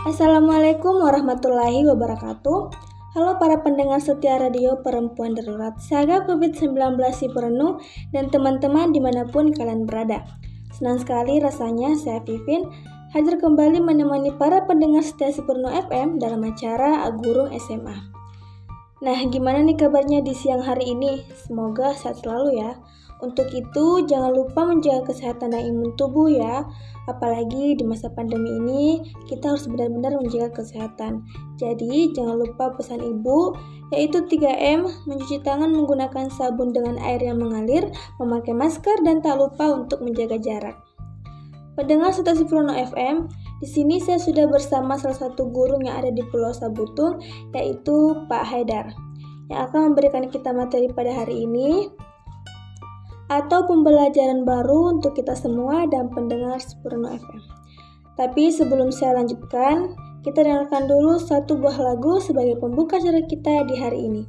Assalamualaikum warahmatullahi wabarakatuh. Halo para pendengar setia radio Perempuan Darurat Saga COVID-19 si Perenu dan teman-teman di mana pun kalian berada. Senang sekali rasanya saya Vivin hadir kembali menemani para pendengar setia si Perenu FM dalam acara Agurung SMA. Nah, gimana nih kabarnya di siang hari ini? Semoga sehat selalu ya. Untuk itu, jangan lupa menjaga kesehatan dan imun tubuh ya. Apalagi di masa pandemi ini, kita harus benar-benar menjaga kesehatan. Jadi, jangan lupa pesan ibu, yaitu 3M, mencuci tangan menggunakan sabun dengan air yang mengalir, memakai masker, dan tak lupa untuk menjaga jarak. Pendengar stasiun Prono FM, di sini saya sudah bersama salah satu guru yang ada di Pulau Sabutung, yaitu Pak Haidar, yang akan memberikan kita materi pada hari ini atau pembelajaran baru untuk kita semua dan pendengar Sempurna FM. Tapi sebelum saya lanjutkan, kita dengarkan dulu satu buah lagu sebagai pembuka acara kita di hari ini.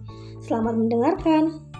Selamat mendengarkan.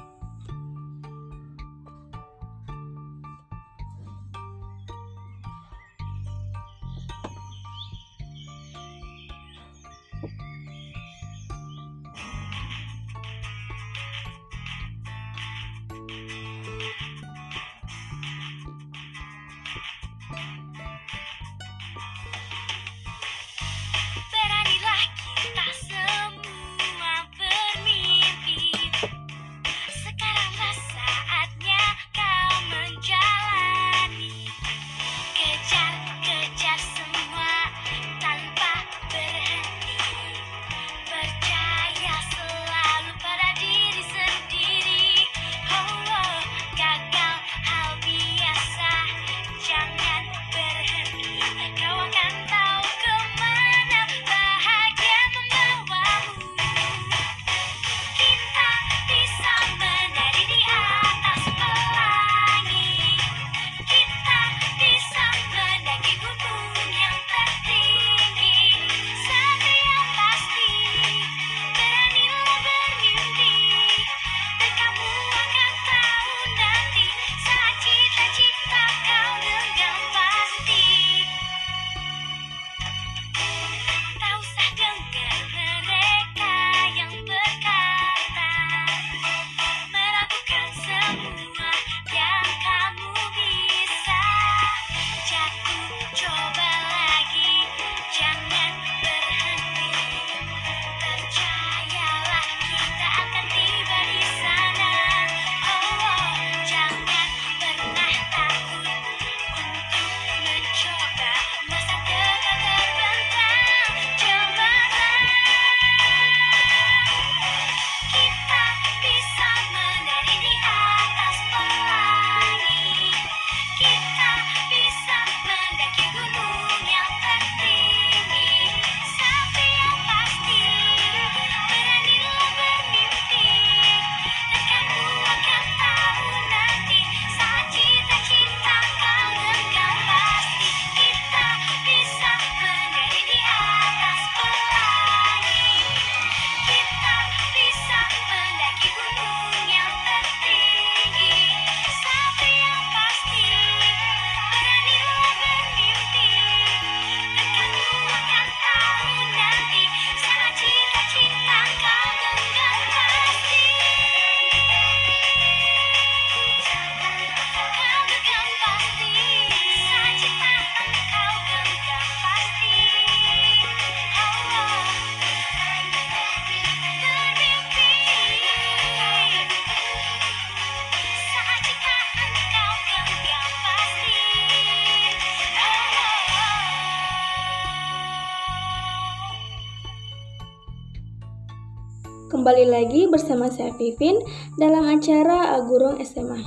Kembali lagi bersama saya Vivin dalam acara Agurung SMA.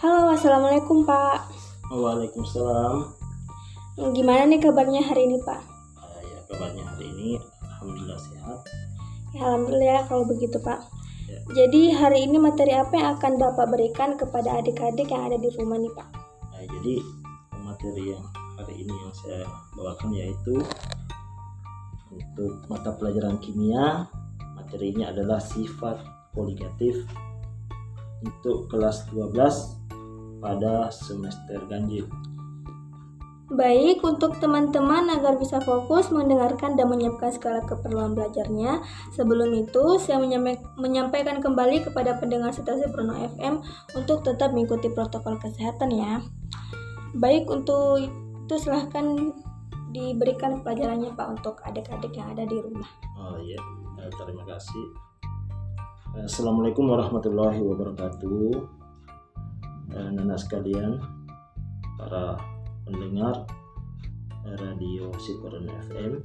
Halo, Assalamualaikum Pak. Waalaikumsalam. Gimana nih kabarnya hari ini Pak? Uh, ya, kabarnya hari ini Alhamdulillah sehat. Ya, Alhamdulillah kalau begitu Pak. Ya. Jadi hari ini materi apa yang akan Bapak berikan kepada adik-adik yang ada di rumah nih Pak? Nah, jadi materi yang hari ini yang saya bawakan yaitu untuk mata pelajaran kimia materinya adalah sifat koligatif untuk kelas 12 pada semester ganjil. Baik, untuk teman-teman agar bisa fokus mendengarkan dan menyiapkan segala keperluan belajarnya, sebelum itu saya menyampaikan kembali kepada pendengar stasiun Prono FM untuk tetap mengikuti protokol kesehatan ya. Baik, untuk itu silahkan diberikan pelajarannya Pak untuk adik-adik yang ada di rumah. Oh iya, eh, terima kasih. Assalamualaikum warahmatullahi wabarakatuh. Eh, Nana sekalian, para pendengar radio Siparan FM.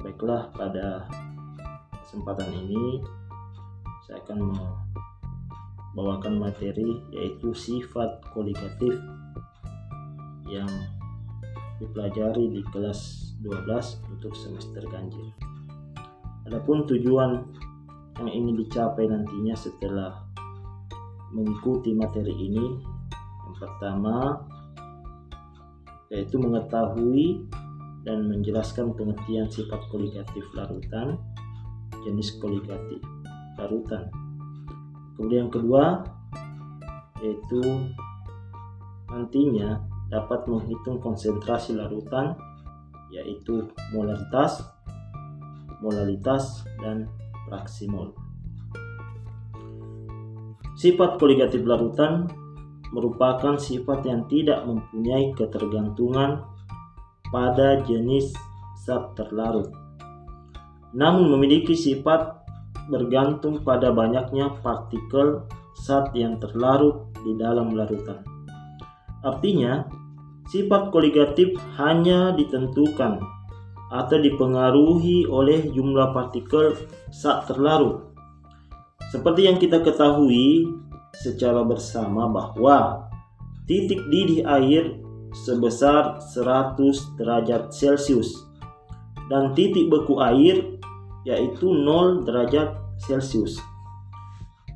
Baiklah pada kesempatan ini saya akan membawakan materi yaitu sifat koligatif yang dipelajari di kelas 12 untuk semester ganjil. Adapun tujuan yang ingin dicapai nantinya setelah mengikuti materi ini yang pertama yaitu mengetahui dan menjelaskan pengertian sifat koligatif larutan, jenis koligatif larutan. Kemudian yang kedua yaitu nantinya dapat menghitung konsentrasi larutan yaitu molaritas, molalitas, dan fraksi mol. Sifat koligatif larutan merupakan sifat yang tidak mempunyai ketergantungan pada jenis zat terlarut, namun memiliki sifat bergantung pada banyaknya partikel zat yang terlarut di dalam larutan. Artinya, sifat koligatif hanya ditentukan atau dipengaruhi oleh jumlah partikel zat terlarut. Seperti yang kita ketahui, secara bersama bahwa titik didih air sebesar 100 derajat Celcius dan titik beku air yaitu 0 derajat Celcius.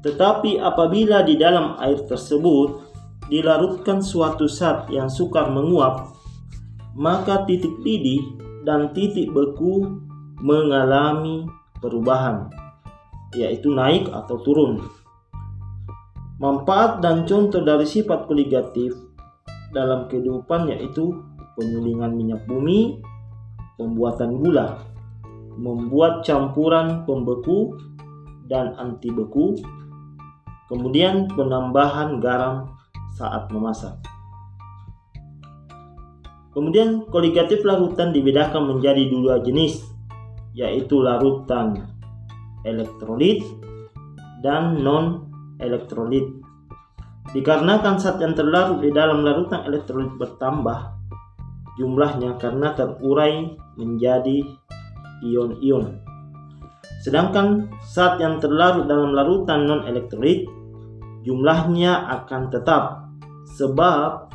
Tetapi apabila di dalam air tersebut dilarutkan suatu zat yang sukar menguap, maka titik didih dan titik beku mengalami perubahan, yaitu naik atau turun. Manfaat dan contoh dari sifat koligatif dalam kehidupan yaitu penyulingan minyak bumi, pembuatan gula, membuat campuran pembeku dan anti beku, kemudian penambahan garam saat memasak. Kemudian koligatif larutan dibedakan menjadi dua jenis, yaitu larutan elektrolit dan non elektrolit. Dikarenakan zat yang terlarut di dalam larutan elektrolit bertambah jumlahnya karena terurai menjadi ion-ion. Sedangkan zat yang terlarut dalam larutan non-elektrolit jumlahnya akan tetap sebab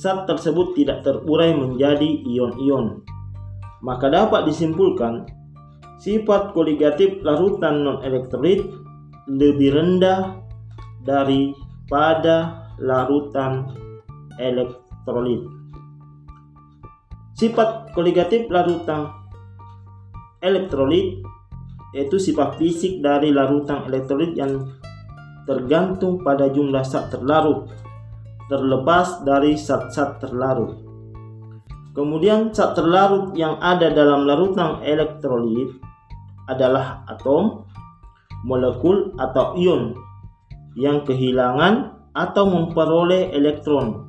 zat tersebut tidak terurai menjadi ion-ion. Maka dapat disimpulkan sifat koligatif larutan non-elektrolit lebih rendah daripada larutan elektrolit. Sifat koligatif larutan elektrolit yaitu sifat fisik dari larutan elektrolit yang tergantung pada jumlah zat terlarut terlepas dari zat-zat terlarut. Kemudian zat terlarut yang ada dalam larutan elektrolit adalah atom, molekul atau ion yang kehilangan atau memperoleh elektron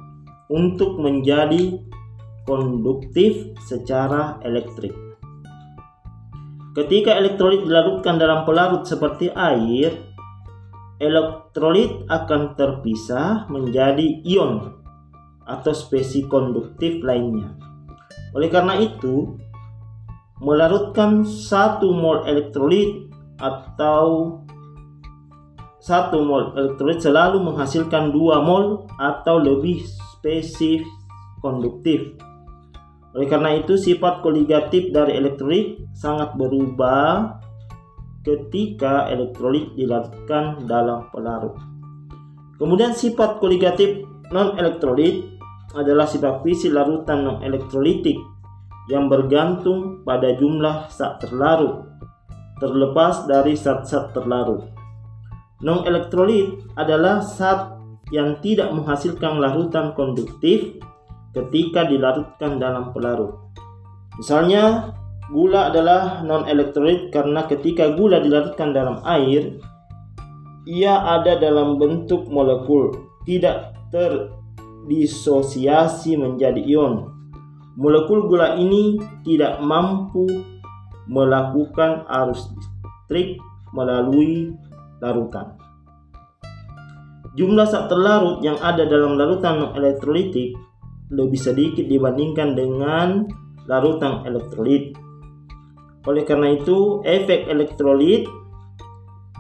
untuk menjadi konduktif secara elektrik. Ketika elektrolit dilarutkan dalam pelarut seperti air, elektrolit akan terpisah menjadi ion atau spesies konduktif lainnya. Oleh karena itu, melarutkan satu mol elektrolit atau satu mol elektrolit selalu menghasilkan dua mol atau lebih spesifik konduktif. Oleh karena itu sifat koligatif dari elektrolit sangat berubah ketika elektrolit dilarutkan dalam pelarut. Kemudian sifat koligatif non elektrolit adalah sifat fisik larutan non elektrolitik yang bergantung pada jumlah zat terlarut terlepas dari zat-zat terlarut. Non-elektrolit adalah zat yang tidak menghasilkan larutan konduktif ketika dilarutkan dalam pelarut. Misalnya, gula adalah non-elektrolit karena ketika gula dilarutkan dalam air, ia ada dalam bentuk molekul, tidak terdisosiasi menjadi ion. Molekul gula ini tidak mampu melakukan arus listrik melalui larutan. Jumlah zat terlarut yang ada dalam larutan non-elektrolitik lebih sedikit dibandingkan dengan larutan elektrolit. Oleh karena itu, efek elektrolit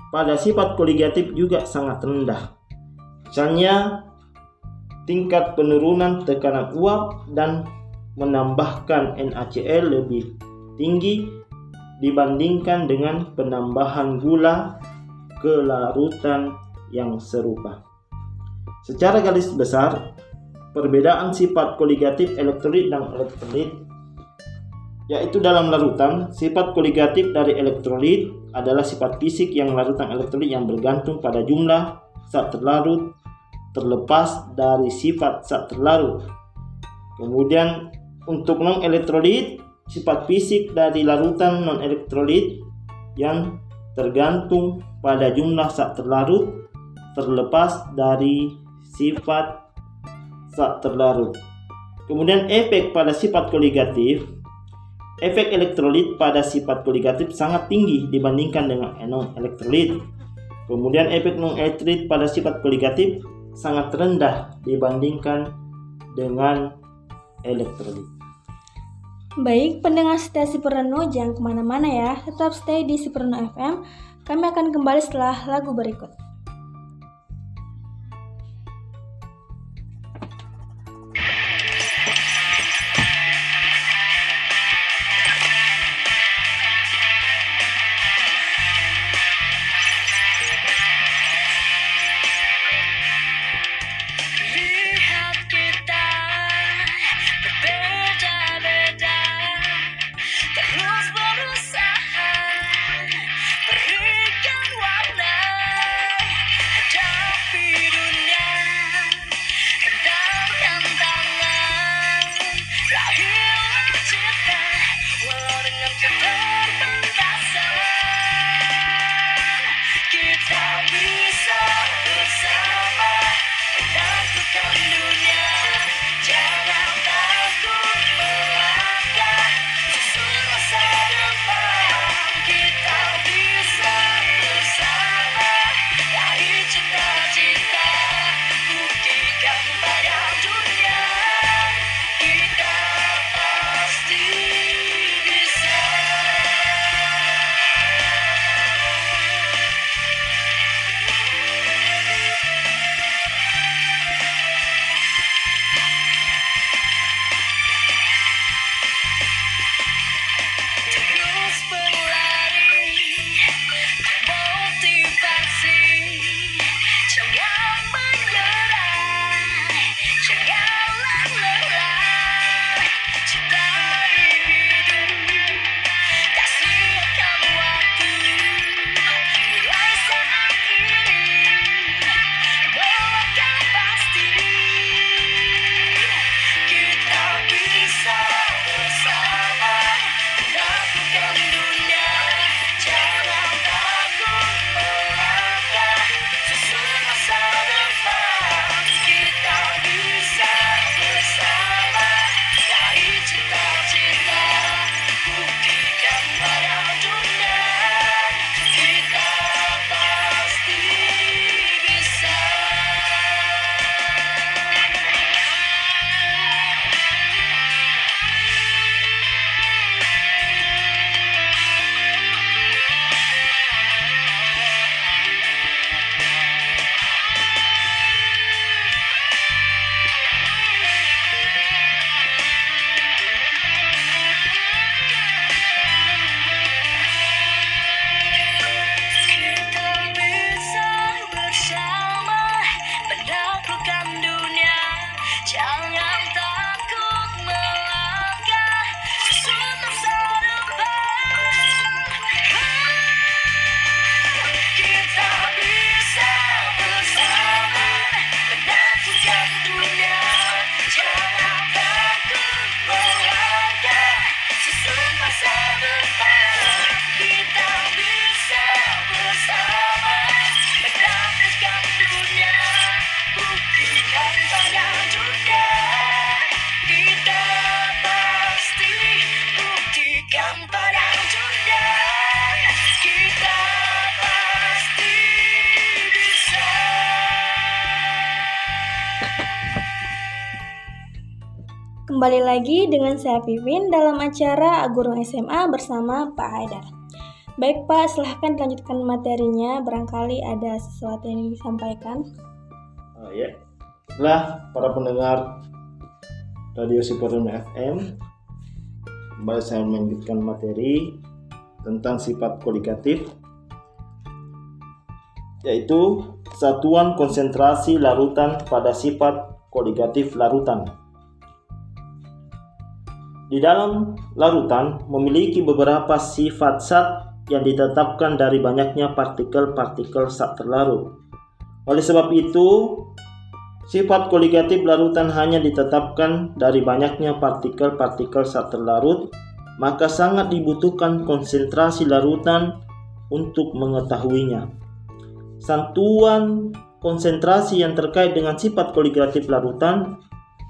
pada sifat koligatif juga sangat rendah. Misalnya, tingkat penurunan tekanan uap dan menambahkan NaCl lebih tinggi dibandingkan dengan penambahan gula ke larutan yang serupa. Secara garis besar, perbedaan sifat koligatif elektrolit dan elektrolit yaitu dalam larutan, sifat koligatif dari elektrolit adalah sifat fisik yang larutan elektrolit yang bergantung pada jumlah zat terlarut terlepas dari sifat zat terlarut. Kemudian untuk non elektrolit, sifat fisik dari larutan non elektrolit yang tergantung pada jumlah zat terlarut terlepas dari sifat zat terlarut. Kemudian efek pada sifat koligatif, efek elektrolit pada sifat koligatif sangat tinggi dibandingkan dengan non elektrolit. Kemudian efek non elektrolit pada sifat koligatif sangat rendah dibandingkan dengan elektrolit. Baik, pendengar setia Superno jangan ke mana-mana ya, tetap stay di Superno FM. Kami akan kembali setelah lagu berikut. Kembali lagi dengan saya Pipin dalam acara Guru SMA bersama Pak Haidar. Baik Pak, silahkan dilanjutkan materinya. Barangkali ada sesuatu yang disampaikan. Oh, ya. Setelah para pendengar Radio Siporun FM, kembali saya melanjutkan materi tentang sifat kolikatif yaitu satuan konsentrasi larutan pada sifat koligatif larutan. Di dalam larutan memiliki beberapa sifat zat yang ditetapkan dari banyaknya partikel-partikel zat terlarut. Oleh sebab itu, sifat koligatif larutan hanya ditetapkan dari banyaknya partikel-partikel zat terlarut, maka sangat dibutuhkan konsentrasi larutan untuk mengetahuinya. Santuan konsentrasi yang terkait dengan sifat koligatif larutan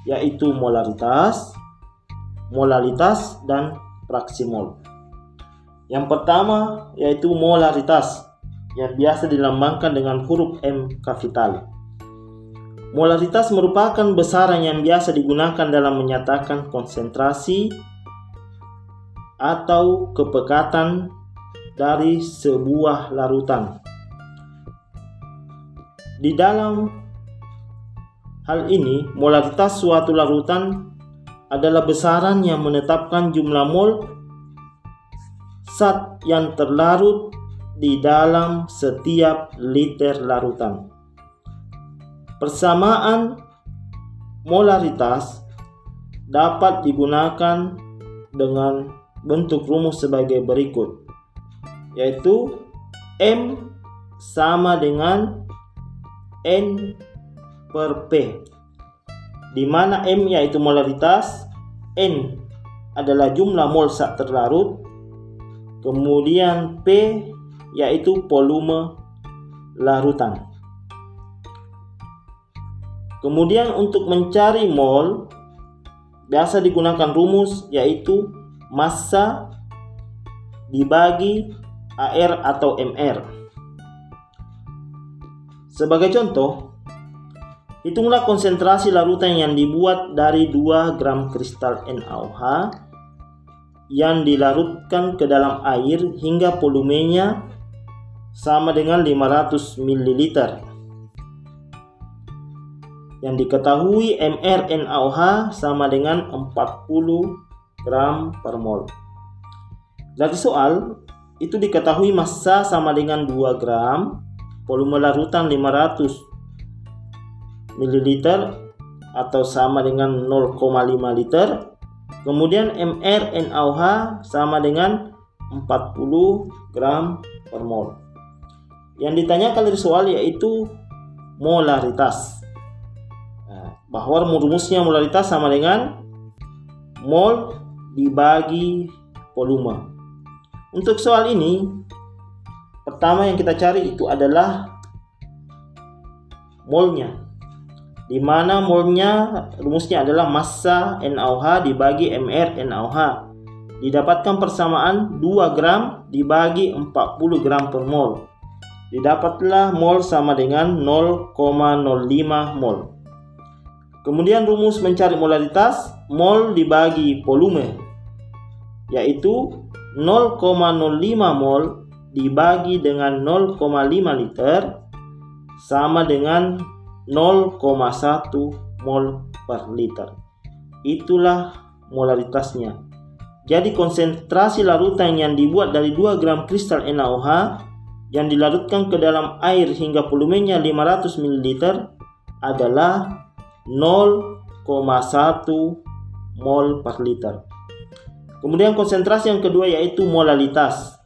yaitu molaritas, molalitas, dan fraksi mol. Yang pertama yaitu molaritas yang biasa dilambangkan dengan huruf M kapital. Molaritas merupakan besaran yang biasa digunakan dalam menyatakan konsentrasi atau kepekatan dari sebuah larutan. Di dalam hal ini, molaritas suatu larutan adalah besaran yang menetapkan jumlah mol zat yang terlarut di dalam setiap liter larutan. Persamaan molaritas dapat digunakan dengan bentuk rumus sebagai berikut yaitu M sama dengan N per P di mana M yaitu molaritas, N adalah jumlah mol zat terlarut, kemudian P yaitu volume larutan. Kemudian untuk mencari mol biasa digunakan rumus yaitu massa dibagi AR atau MR. Sebagai contoh, Hitunglah konsentrasi larutan yang dibuat dari 2 gram kristal NaOH yang dilarutkan ke dalam air hingga volumenya sama dengan 500 ml. Yang diketahui MR NaOH sama dengan 40 gram per mol. Dari soal, itu diketahui massa sama dengan 2 gram, volume larutan 500 ml atau sama dengan 0,5 liter. Kemudian MR NaOH sama dengan 40 gram per mol. Yang ditanyakan dari soal yaitu molaritas. Nah, bahwa rumusnya molaritas sama dengan mol dibagi volume. Untuk soal ini, pertama yang kita cari itu adalah molnya di mana molnya rumusnya adalah massa NaOH dibagi MR NaOH. Didapatkan persamaan 2 gram dibagi 40 gram per mol. Didapatlah mol sama dengan 0,05 mol. Kemudian rumus mencari molaritas mol dibagi volume yaitu 0,05 mol dibagi dengan 0,5 liter sama dengan 0,1 mol per liter. Itulah molaritasnya. Jadi konsentrasi larutan yang dibuat dari 2 gram kristal NaOH yang dilarutkan ke dalam air hingga volumenya 500 ml adalah 0,1 mol per liter. Kemudian konsentrasi yang kedua yaitu molalitas.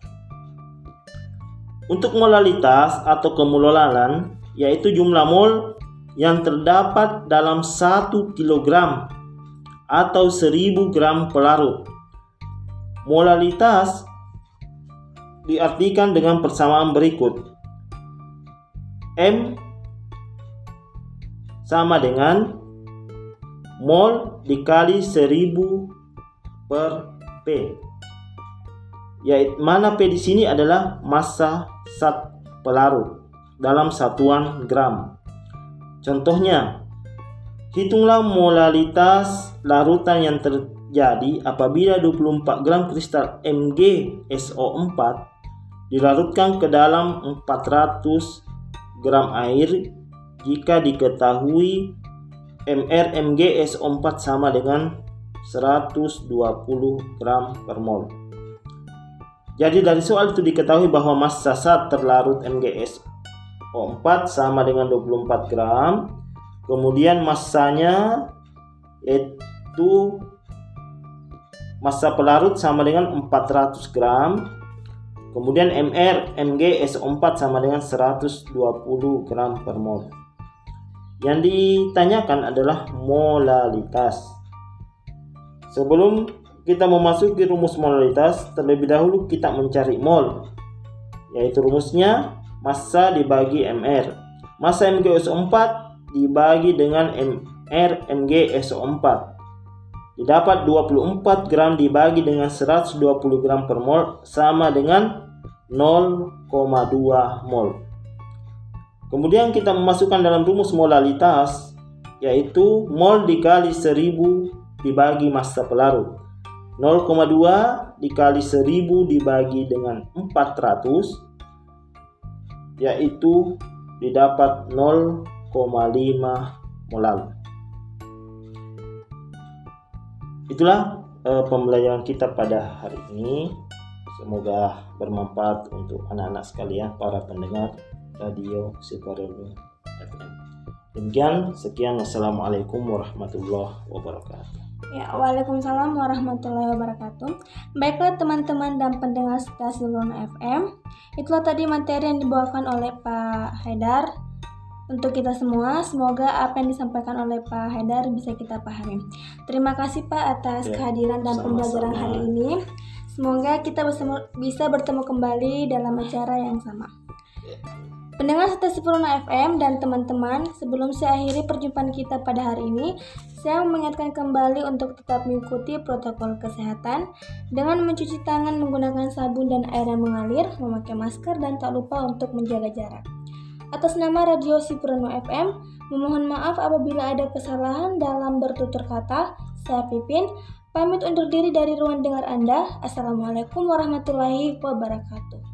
Untuk molalitas atau kemolalan yaitu jumlah mol yang terdapat dalam 1 kg atau 1000 gram pelarut. Molalitas diartikan dengan persamaan berikut. M sama dengan mol dikali 1000 per P. Yaitu mana P di sini adalah massa zat pelarut dalam satuan gram. Contohnya, Hitunglah molalitas larutan yang terjadi apabila 24 gram kristal MgSO4 dilarutkan ke dalam 400 gram air jika diketahui MrMgSO4 sama dengan 120 gram per mol. Jadi dari soal itu diketahui bahwa massa saat terlarut MgSO4 sama dengan 24 gram. Kemudian massanya yaitu massa pelarut sama dengan 400 gram. Kemudian MR Mg SO4 sama dengan 120 gram per mol. Yang ditanyakan adalah molalitas. Sebelum kita memasuki rumus molalitas terlebih dahulu kita mencari mol yaitu rumusnya massa dibagi MR massa MgSO4 dibagi dengan MrMgSO4 didapat 24 gram dibagi dengan 120 gram per mol sama dengan 0,2 mol. Kemudian kita memasukkan dalam rumus molalitas yaitu mol dikali 1000 dibagi massa pelarut. 0,2 dikali 1000 dibagi dengan 400 yaitu didapat 0 molal. Itulah uh, pembelajaran kita pada hari ini. Semoga bermanfaat untuk anak-anak sekalian, para pendengar radio Sukarelu. Demikian, sekian. Wassalamualaikum warahmatullahi wabarakatuh. Ya, Waalaikumsalam warahmatullahi wabarakatuh. Baiklah teman-teman dan pendengar stasiun FM, itulah tadi materi yang dibawakan oleh Pak Haidar untuk kita semua. Semoga apa yang disampaikan oleh Pak Haidar bisa kita pahami. Terima kasih Pak atas ya, kehadiran dan pembelajaran hari ini. Semoga kita bisa bertemu kembali dalam acara yang sama. Pendengar Stasi Purna FM dan teman-teman, sebelum saya akhiri perjumpaan kita pada hari ini, saya mengingatkan kembali untuk tetap mengikuti protokol kesehatan dengan mencuci tangan menggunakan sabun dan air yang mengalir, memakai masker, dan tak lupa untuk menjaga jarak. Atas nama Radio Siprano FM, memohon maaf apabila ada kesalahan dalam bertutur kata. Saya Pipin, pamit undur diri dari ruang dengar Anda. Assalamualaikum warahmatullahi wabarakatuh.